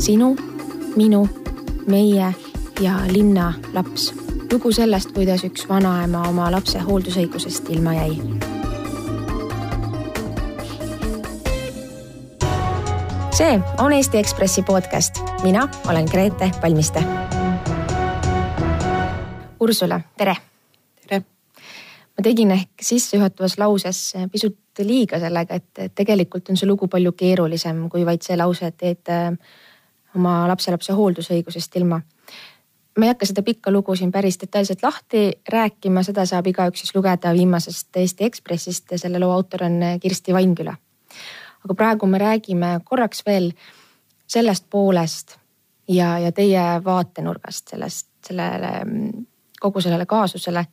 sinu, minu, meie ja linna laps. lugu sellest, kuidas üks vanaema oma lapse hooldusõigusest ilma jäi. see on Eesti Ekspressi podcast. mina olen Grete Palmiste. Ursula, tere. tere. ma tegin ehk sissejuhatavas lauses pisut liiga sellega, et tegelikult on see lugu palju keerulisem kui vaid see lause, et teed oma lapselapse hooldusõigusest ilma. ma ei hakka seda pikka lugu siin päris detailselt lahti rääkima, seda saab igaüks siis lugeda viimasest Eesti Ekspressist ja selle loo autor on Kirsti Vainküla. aga praegu me räägime korraks veel sellest poolest ja, ja teie vaatenurgast sellest, sellele, kogu sellele kaasusele,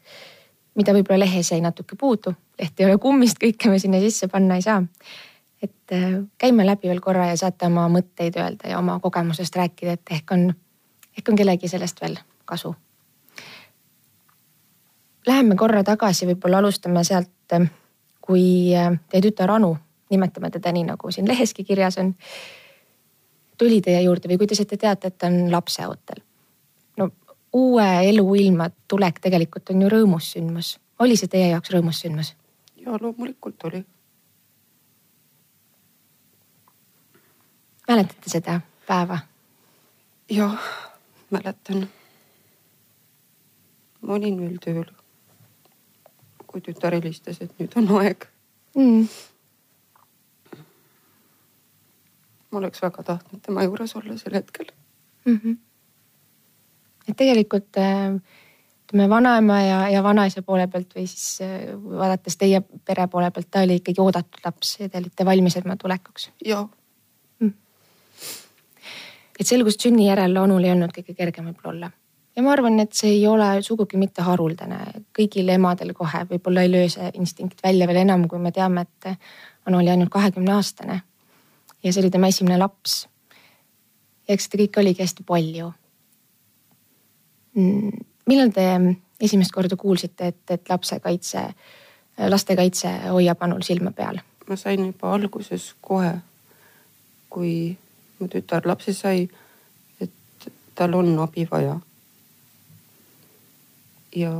mida võib-olla lehes jäi natuke puudu. leht ei ole kummist, kõike me sinna sisse panna ei saa et äh, käime läbi veel korra ja saate oma mõtteid öelda ja oma kogemusest rääkida, et ehk on, ehk on kellegi sellest veel kasu. Läheme korra tagasi, võib-olla alustame sealt, äh, kui äh, teie tütar Anu, nimetame teda nii, nagu siin leheski kirjas on, tuli teie juurde või kui te saite teada, et ta on lapseootel. no uue eluilma tulek tegelikult on ju rõõmus sündmus. oli see teie jaoks rõõmus sündmus? ja loomulikult oli mäletate seda päeva? jah, mäletan. ma olin veel tööl. kui tütar helistas, et nüüd on aeg mm.. ma oleks väga tahtnud tema juures olla sel hetkel mm. -hmm. et tegelikult äh, ütleme vanaema ja, ja vanaisa poole pealt või siis äh, vaadates teie pere poole pealt, ta oli ikkagi oodatud laps ja te olite valmis tema tulekuks. jah et selgus sünni järel Onul ei olnud kõige kergem võib-olla olla. ja ma arvan, et see ei ole sugugi mitte haruldane, kõigil emadel kohe võib-olla ei löö see instinkt välja veel enam, kui me teame, et Anu oli ainult kahekümne aastane. ja see oli tema esimene laps. ja eks seda kõike oligi hästi palju. Mm, millal te esimest korda kuulsite, et, et lapsekaitse, lastekaitse hoiab Anul silma peal? ma sain juba alguses kohe, kui mu tütar lapse sai, et tal on abi vaja. ja,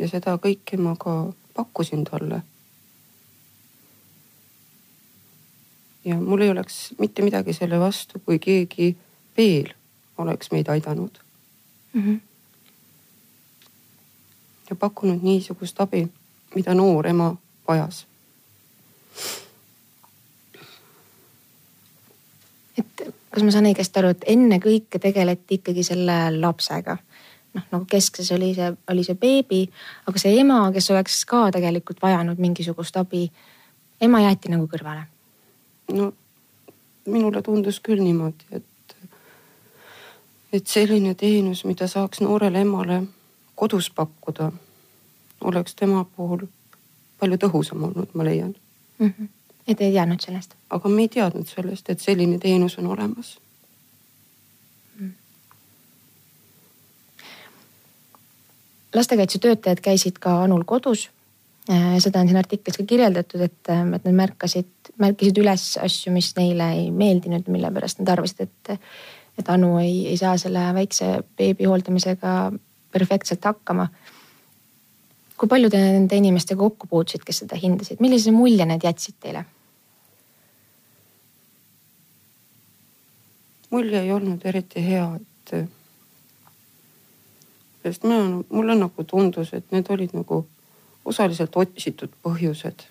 ja seda kõike ma ka pakkusin talle. ja mul ei oleks mitte midagi selle vastu, kui keegi veel oleks meid aidanud mm. -hmm. ja pakkunud niisugust abi, mida noor ema vajas kas ma saan õigesti aru, et ennekõike tegeleti ikkagi selle lapsega? noh, nagu keskses oli see, oli see beebi, aga see ema, kes oleks ka tegelikult vajanud mingisugust abi, ema jäeti nagu kõrvale? no minule tundus küll niimoodi, et, et selline teenus, mida saaks noorele emale kodus pakkuda, oleks tema puhul palju tõhusam olnud, ma leian mm. -hmm et ei teadnud sellest? aga me ei teadnud sellest, et selline teenus on olemas mm.. lastekaitsetöötajad käisid ka Anul kodus. Äh, seda on siin artiklis ka kirjeldatud, et, äh, et nad märkasid, märkisid üles asju, mis neile ei meeldinud, mille pärast nad arvasid, et, et Anu ei, ei saa selle väikse beebi hooldamisega perfektselt hakkama kui palju te nende inimestega kokku puutusid, kes seda hindasid, millise mulje need jätsid teile? mulje ei olnud eriti hea, et sest mina, mulle nagu tundus, et need olid nagu osaliselt otsitud põhjused.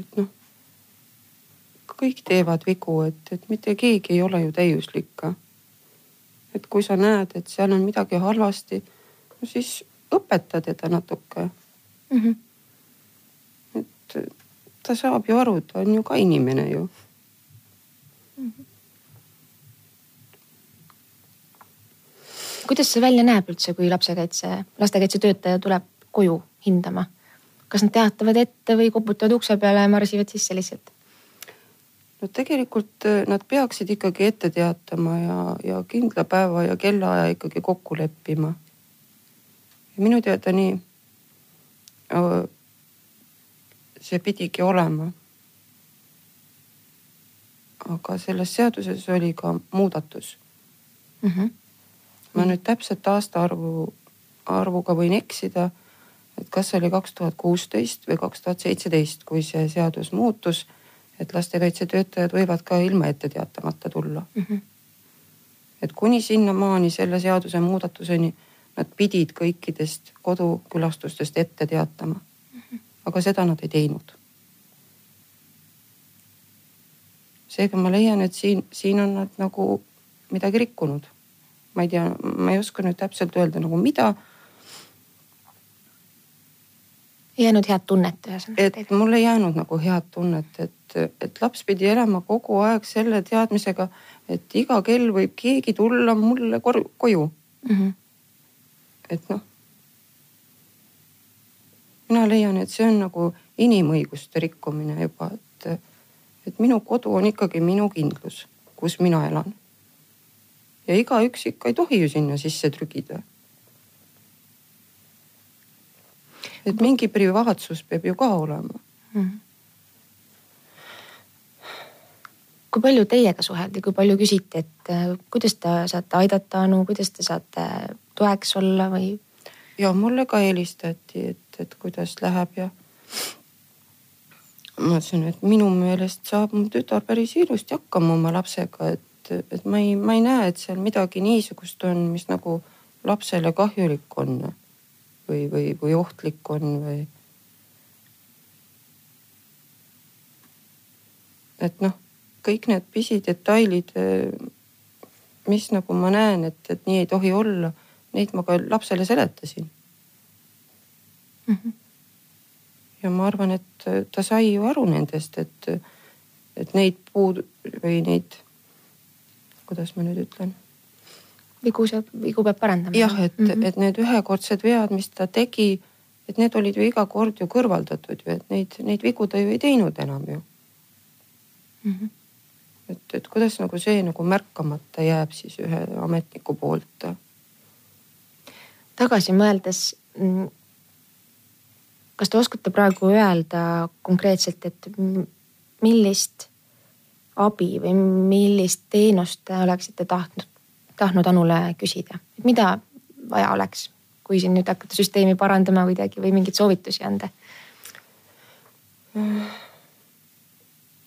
et noh, kõik teevad vigu, et, et mitte keegi ei ole ju täiuslik ka et kui sa näed, et seal on midagi halvasti, no siis õpeta teda natuke mm. -hmm. et ta saab ju aru, ta on ju ka inimene ju mm. -hmm. kuidas see välja näeb üldse, kui lapsekaitse, lastekaitsetöötaja tuleb koju hindama? kas nad teatavad ette või koputavad ukse peale ja marsivad sisse lihtsalt? No tegelikult äh, nad peaksid ikkagi ette teatama ja, ja kindla päeva ja kellaaja ikkagi kokku leppima. ja minu teada nii see pidigi olema. aga selles seaduses oli ka muudatus mm. -hmm. ma nüüd täpset aastaarvu, arvuga võin eksida, et kas see oli kaks tuhat kuusteist või kaks tuhat seitseteist, kui see seadus muutus, et lastekaitsetöötajad võivad ka ilma ette teatamata tulla mm. -hmm. et kuni sinnamaani selle seaduse muudatuseni nad pidid kõikidest kodukülastustest ette teatama mm. -hmm. aga seda nad ei teinud seega ma leian, et siin, siin on nad nagu midagi rikkunud. ma ei tea, ma ei oska nüüd täpselt öelda nagu mida. ei jäänud head tunnet ühesõnaga. et mul ei jäänud nagu head tunnet, et, et laps pidi elama kogu aeg selle teadmisega, et iga kell võib keegi tulla mulle koju mm. -hmm. et noh. mina leian, et see on nagu inimõiguste rikkumine juba, et et minu kodu on ikkagi minu kindlus, kus mina elan. ja igaüks ikka ei tohi ju sinna sisse trügida. Et mingi privaatsus peab ju ka olema mm. -hmm. kui palju teiega suheldi, kui palju küsiti, et äh, kuidas te saate aidata Anu, kuidas te saate toeks olla või? ja mulle ka helistati, et, et kuidas läheb ja ma ütlesin, et minu meelest saab mu tütar päris ilusti hakkama oma lapsega, et, et ma ei, ma ei näe, et seal midagi niisugust on, mis nagu lapsele kahjulik on või, või, või ohtlik on või. et noh, kõik need pisidetailid, mis nagu ma näen, et, et nii ei tohi olla, neid ma ka lapsele seletasin mm. -hmm ja ma arvan, et ta sai ju aru nendest, et, et neid puud või neid, kuidas ma nüüd ütlen. Vigu saab, vigu peab parandama. jah, et mm, -hmm. et need ühekordsed vead, mis ta tegi, et need olid ju iga kord ju kõrvaldatud ju, et neid, neid vigu ta ju ei teinud enam ju mm. -hmm. et, et kuidas nagu see nagu märkamata jääb siis ühe ametniku poolt. tagasi mõeldes mm, kas te oskate praegu öelda konkreetselt, et millist abi või millist teenust te oleksite tahtnud, tahtnud Anule küsida, et mida vaja oleks, kui siin nüüd hakata süsteemi parandama kuidagi või mingeid soovitusi anda?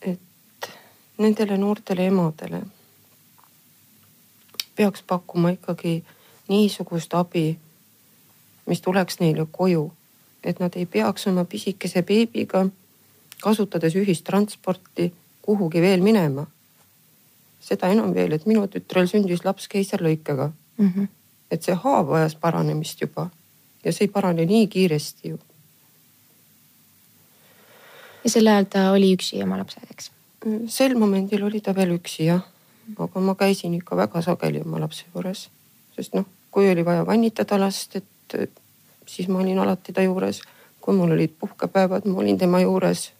et nendele noortele emadele peaks pakkuma ikkagi niisugust abi, mis tuleks neile koju et nad ei peaks oma pisikese beebiga, kasutades ühistransporti, kuhugi veel minema. Seda enam veel, et minu tütrel sündis laps keisarlõikega mm. -hmm. et see haav vajas paranemist juba ja see ei parane nii kiiresti ju. ja sel ajal ta oli üksi oma lapsega, eks? sel momendil oli ta veel üksi jah, aga ma käisin ikka väga sageli oma lapse juures, sest noh, kui oli vaja vannitada last, et siis ma olin alati ta juures. kui mul olid puhkepäevad, ma olin tema juures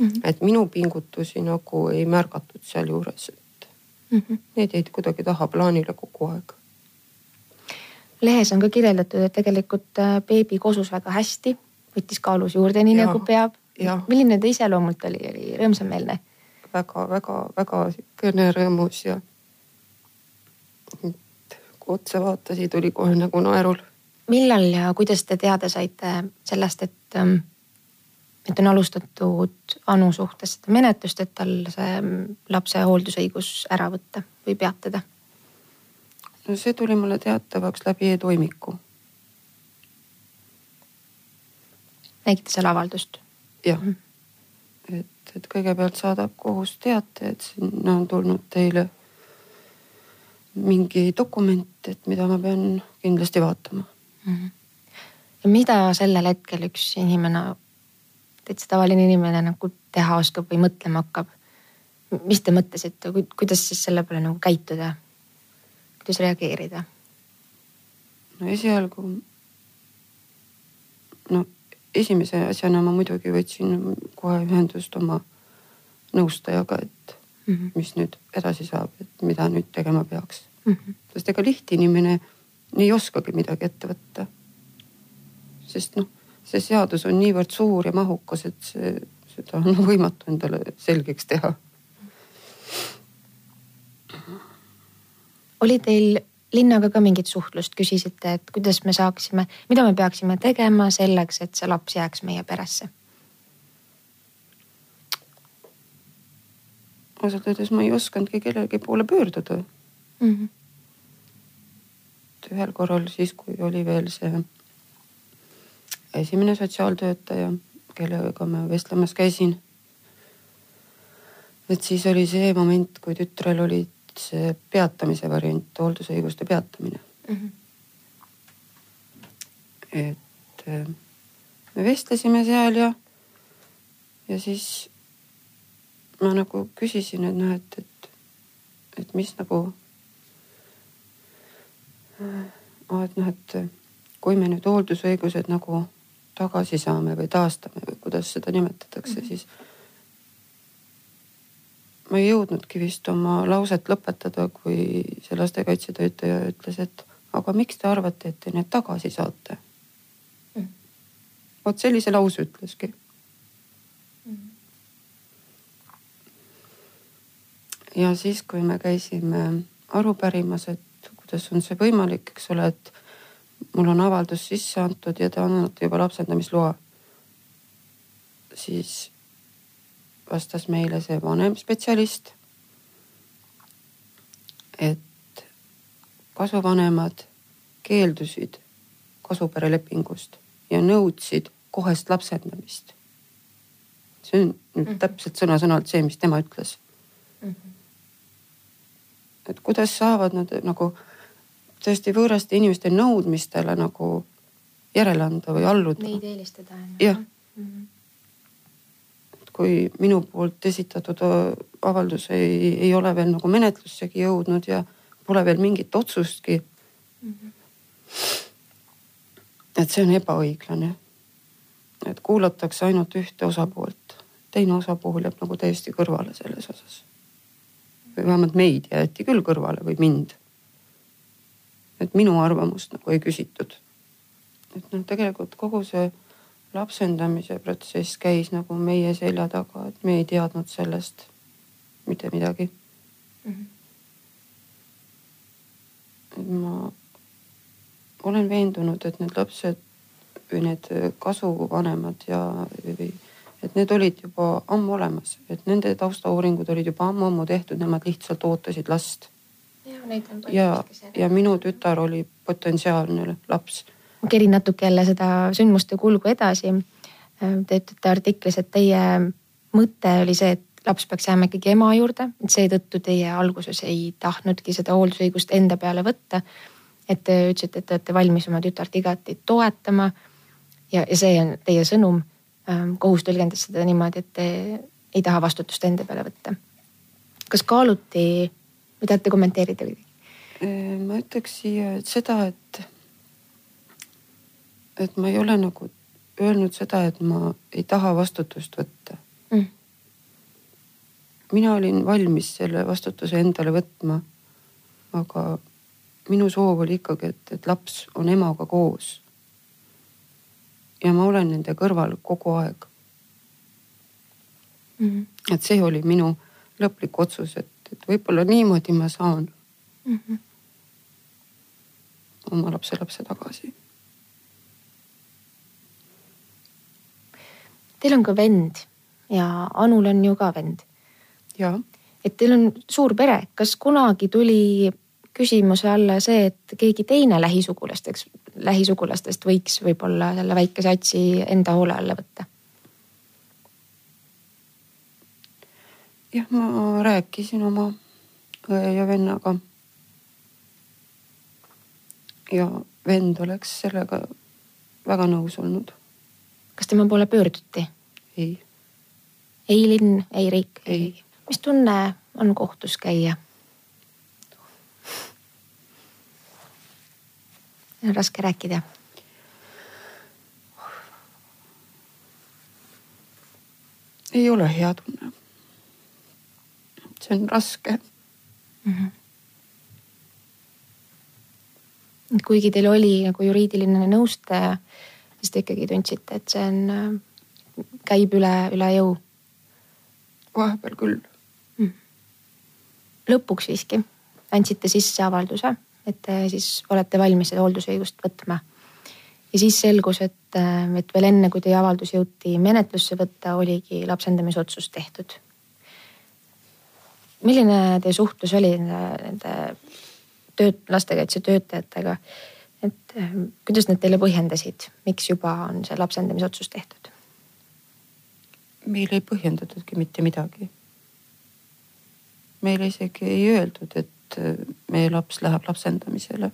mm. -hmm. et minu pingutusi nagu ei märgatud sealjuures, et mm -hmm. need jäid kuidagi tahaplaanile kogu aeg. lehes on ka kirjeldatud, et tegelikult äh, beebi kosus väga hästi, võttis kaalus juurde nii ja, nagu peab. milline ta iseloomult oli, oli rõõmsameelne? väga-väga-väga siukene rõõmus ja kui otsa vaatasid, oli kohe nagu naerul millal ja kuidas te teada saite sellest, et, ähm, et on alustatud Anu suhtes seda menetlust, et tal see lapse hooldusõigus ära võtta või peatada? no see tuli mulle teatavaks läbi e-toimiku. nägite seal avaldust? jah -hmm. et, et kõigepealt saadab kohus teate, et sinna on tulnud teile mingi dokument, et mida ma pean kindlasti vaatama mm. -hmm. ja mida sellel hetkel üks inimene, täitsa tavaline inimene nagu teha oskab või mõtlema hakkab? mis te mõtlesite, kuidas siis selle peale nagu käituda? kuidas reageerida? no esialgu, no esimese asjana ma muidugi võtsin kohe ühendust oma nõustajaga, et mm -hmm. mis nüüd edasi saab, et mida nüüd tegema peaks mm. -hmm. sest ega lihtinimene ei oskagi midagi ette võtta. sest noh, see seadus on niivõrd suur ja mahukas, et see, seda on võimatu endale selgeks teha. oli teil linnaga ka mingit suhtlust, küsisite, et kuidas me saaksime, mida me peaksime tegema selleks, et see laps jääks meie peresse? ausalt öeldes ma ei osanudki kellegi poole püürduda mm. -hmm. ühel korral siis, kui oli veel see esimene sotsiaaltöötaja, kellega ma vestlemas käisin. et siis oli see moment, kui tütrel oli see peatamise variant, hooldusõiguste peatamine mm. -hmm. et äh, me vestlesime seal ja, ja siis ma nagu küsisin, et noh, et, et, et mis nagu. et noh, et kui me nüüd hooldusõigused nagu tagasi saame või taastame või kuidas seda nimetatakse mm, -hmm. siis. ma ei jõudnudki vist oma lauset lõpetada, kui see lastekaitsetöötaja ütles, et aga miks te arvate, et te need tagasi saate mm -hmm.? vot sellise lause ütleski ja siis, kui me käisime aru pärimas, et kuidas on see võimalik, eks ole, et mul on avaldus sisse antud ja te annate juba lapsendamisloa. siis vastas meile see vanem spetsialist, et kasuvanemad keeldusid kasuperelepingust ja nõudsid kohest lapsendamist. see on nüüd mhm. täpselt sõna-sõnalt see, mis tema ütles mm. -hmm et kuidas saavad nad nagu tõesti võõraste inimeste nõudmistele nagu järele anda või alluda. Neid eelistada. jah mm -hmm.. et kui minu poolt esitatud avaldus ei, ei ole veel nagu menetlussegi jõudnud ja pole veel mingit otsustki mm. -hmm. et see on ebaõiglane. et kuulatakse ainult ühte osapoolt, teine osapool jääb nagu täiesti kõrvale selles osas või vähemalt meid jäeti küll kõrvale või mind. Et minu arvamust nagu ei küsitud. et noh, tegelikult kogu see lapsendamise protsess käis nagu meie selja taga, et me ei teadnud sellest mitte midagi mm. -hmm. et ma olen veendunud, et need lapsed või need kasuvanemad ja või et need olid juba ammu olemas, et nende taustauuringud olid juba ammu-ammu tehtud, nemad lihtsalt ootasid last. Ja, ja minu tütar oli potentsiaalne laps. ma kerin natuke jälle seda sündmuste kulgu edasi. Te ütlete artiklis, et teie mõte oli see, et laps peaks jääma ikkagi ema juurde, et seetõttu teie alguses ei tahtnudki seda hooldusõigust enda peale võtta. et te ütlesite, et te olete valmis oma tütart igati toetama. ja, ja see on teie sõnum Ähm, kohus tõlgendas seda niimoodi, et te ei taha vastutust enda peale võtta. kas kaaluti või tahate kommenteerida kuidagi? Ma ütleks siia seda, et, et ma ei ole nagu öelnud seda, et ma ei taha vastutust võtta mm.. mina olin valmis selle vastutuse endale võtma. aga minu soov oli ikkagi, et, et laps on emaga koos ja ma olen nende kõrval kogu aeg mm. et see oli minu lõplik otsus, et, et võib-olla niimoodi ma saan mm -hmm. oma lapselapse tagasi. Teil on ka vend ja Anul on ju ka vend. ja. et teil on suur pere, kas kunagi tuli küsimuse alla see, et keegi teine lähisugulasteks lähisugulastest võiks võib-olla selle väike satsi enda hoole alla võtta? Jah, ma rääkisin oma õe ja vennaga. ja vend oleks sellega väga nõus olnud. kas tema poole pöörduti? ei. ei linn, ei riik? ei. mis tunne on kohtus käia? on raske rääkida? ei ole hea tunne. See on raske mm. -hmm. kuigi teil oli nagu juriidiline nõustaja, siis te ikkagi tundsite, et see on, käib üle, üle jõu. vahepeal küll mm.. lõpuks siiski andsite sisse avalduse, et siis olete valmis seda hooldusõigust võtma. ja siis selgus, et, et veel enne, kui teie avaldus jõuti menetlusse võtta, oligi lapsendamisotsus tehtud. Milline teie suhtlus oli nende tööt-, lastekaitsetöötajatega? et kuidas nad teile põhjendasid, miks juba on see lapsendamisotsus tehtud? meil ei põhjendatudki mitte midagi. meile isegi ei öeldud, et meie laps läheb lapsendamisele.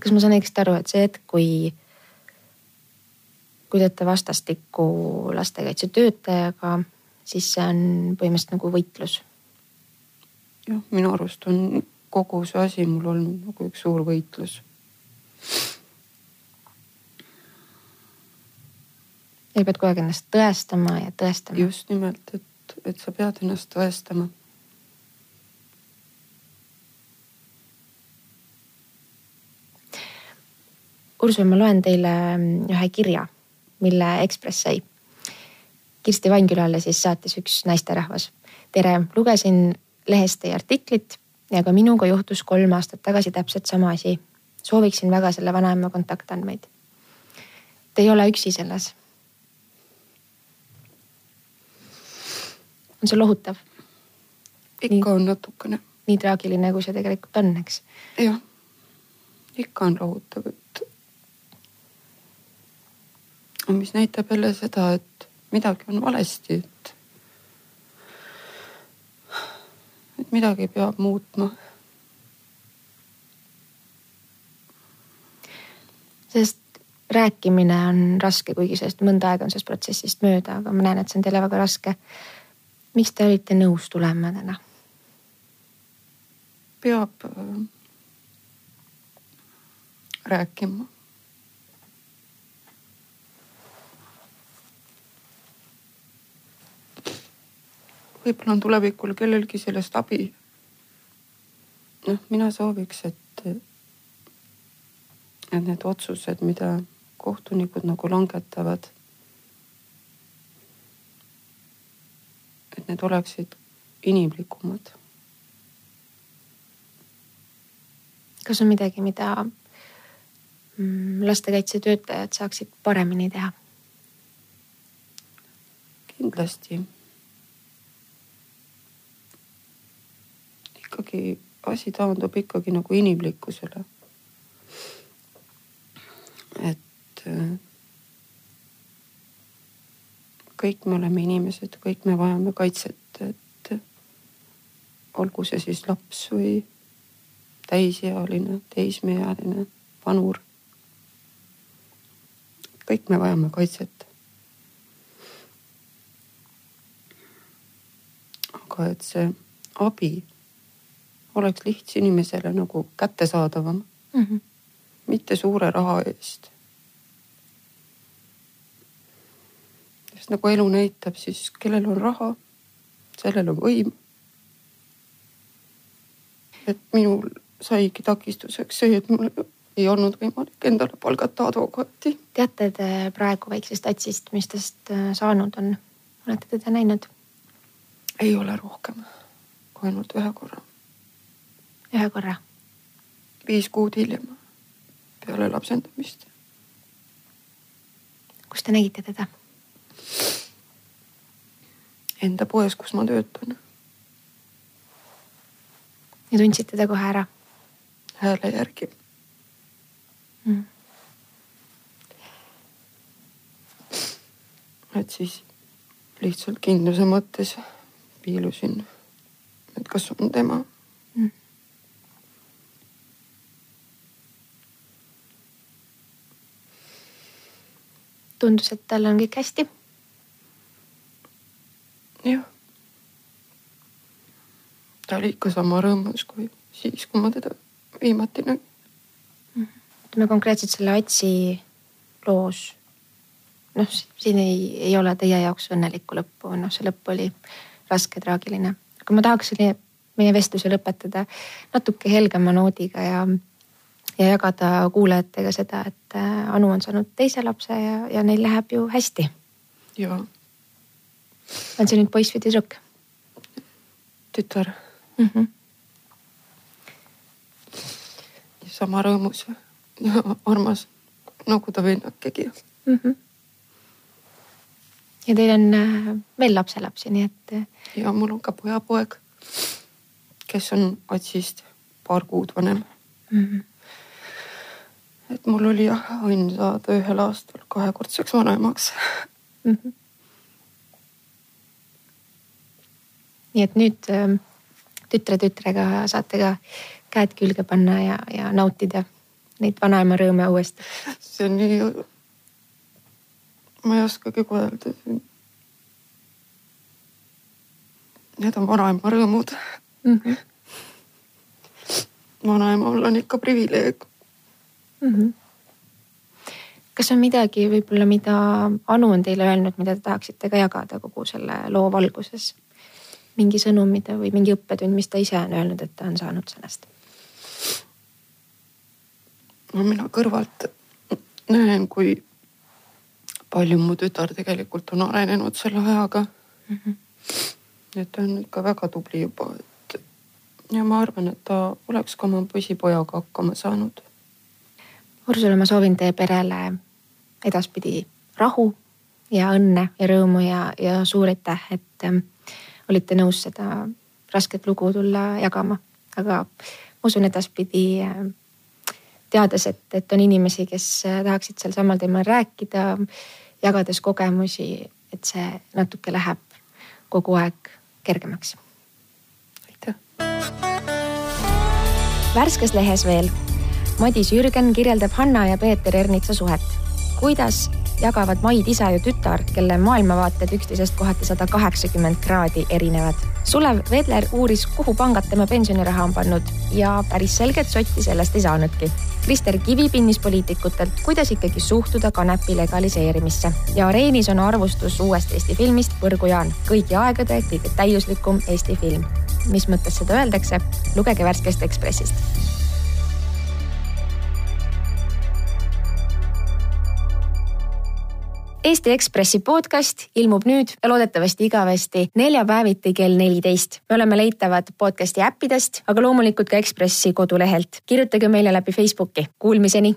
kas ma saan õigesti aru, et see hetk, kui, kui te olete vastastikku lastekaitsetöötajaga, siis see on põhimõtteliselt nagu võitlus? jah, minu arust on kogu see asi mul olnud nagu üks suur võitlus ja pead kogu aeg ennast tõestama ja tõestama. just nimelt, et, et sa pead ennast tõestama. Ursula, ma loen teile mm, ühe kirja, mille Ekspress sai. Kirsti Vainkülale siis saatis üks naisterahvas. tere, lugesin lehest teie artiklit ja ka minuga juhtus kolm aastat tagasi täpselt sama asi. sooviksin väga selle vanaema kontaktandmeid. Te ei ole üksi selles on see lohutav? ikka on natukene. nii traagiline, kui see tegelikult on, eks? jah, ikka on lohutav, et. mis näitab jälle seda, et midagi on valesti, et. et midagi peab muutma. sest rääkimine on raske, kuigi sellest mõnda aega on sellest protsessist mööda, aga ma näen, et see on teile väga raske miks te olite nõus tulema täna? peab äh, rääkima. Võib-olla on tulevikul kellelgi sellest abi. noh, mina sooviks, et, et need otsused, mida kohtunikud nagu langetavad et need oleksid inimlikumad. kas on midagi, mida mm, lastekaitsetöötajad saaksid paremini teha? kindlasti. Ikkagi asi taandub ikkagi nagu inimlikkusele. et kõik me oleme inimesed, kõik me vajame kaitset, et olgu see siis laps või täisealine, teismeealine, vanur. kõik me vajame kaitset. aga et see abi oleks lihtsinimesele nagu kättesaadavam mm, -hmm. mitte suure raha eest sest nagu elu näitab, siis kellel on raha, sellel on võim. et minul saigi takistuseks see, et mul ei olnud võimalik endale palgata advokaati. teate te praegu väiksest Atsist, mis tast äh, saanud on? olete teda näinud? ei ole rohkem kui ainult ühe korra. Ühe korra? viis kuud hiljem, peale lapsendamist. kus te nägite teda? Enda poes, kus ma töötan. ja tundsite ta kohe ära? hääle järgi mm.. et siis lihtsalt kindluse mõttes piilusin, et kas on tema mm.. Tundus, et tal on kõik hästi jah. ta oli ikka sama rõõmus kui siis, kui ma teda viimati nägin. ütleme konkreetselt selle Atsi loos. noh, siin ei, ei ole teie jaoks õnnelikku lõppu, noh, see lõpp oli raske, traagiline, aga ma tahaks meie vestluse lõpetada natuke helgema noodiga ja, ja jagada kuulajatega seda, et äh, Anu on saanud teise lapse ja, ja neil läheb ju hästi. jaa on see nüüd poiss või tüdruk? tütar mm. -hmm. sama rõõmus ja armas nagu ta vennakegi mm. -hmm. ja teil on äh, veel lapselapsi, nii et. äh, ja mul on ka pojapoeg, kes on Atsist paar kuud vanem mm. -hmm. Et mul oli jah õnn saada ühel aastal kahekordseks vanemaks. Mm -hmm. nii et nüüd ähm, tütre tütrega saate ka käed külge panna ja, ja nautida neid vanaema rõõme uuesti. see on nii, ma ei oskagi öelda. Need on vanaema rõõmud mm. -hmm. vanaemal on ikka privileeg. Mm -hmm. kas on midagi võib-olla, mida Anu on teile öelnud, mida te tahaksite ka jagada kogu selle loo valguses? mingi sõnum, mida või mingi õppetund, mis ta ise on öelnud, et ta on saanud sellest? no mina kõrvalt näen, kui palju mu tütar tegelikult on arenenud selle ajaga mm. -hmm. et ta on ikka väga tubli juba, et ja ma arvan, et ta oleks ka oma poisipojaga hakkama saanud. Ursula, ma soovin teie perele edaspidi rahu ja õnne ja rõõmu ja, ja suur aitäh, et ähm, olite nõus seda rasket lugu tulla jagama, aga ma usun edaspidi äh, teades, et, et on inimesi, kes äh, tahaksid sel samal teemal rääkida, jagades kogemusi, et see natuke läheb kogu aeg kergemaks. aitäh. värskes lehes veel. Madis Jürgen kirjeldab Hanna ja Peeter Ernitsa suhet. kuidas jagavad Maid isa ja tütar, kelle maailmavaated üksteisest kohati sada kaheksakümmend kraadi erinevad. Sulev Vedler uuris, kuhu pangad tema pensioniraha on pannud ja päris selget sotti sellest ei saanudki. Krister Kivi pinnis poliitikutelt, kuidas ikkagi suhtuda kanepi legaliseerimisse ja areenis on arvustus uuest Eesti filmist Põrgujaan, kõigi aegade kõige täiuslikum Eesti film. mis mõttes seda öeldakse, lugege värskest Ekspressist Eesti Ekspressi podcast ilmub nüüd ja loodetavasti igavesti neljapäeviti kell neliteist. me oleme leitavad podcasti äppidest, aga loomulikult ka Ekspressi kodulehelt. kirjutage meile läbi Facebooki. Kuulmiseni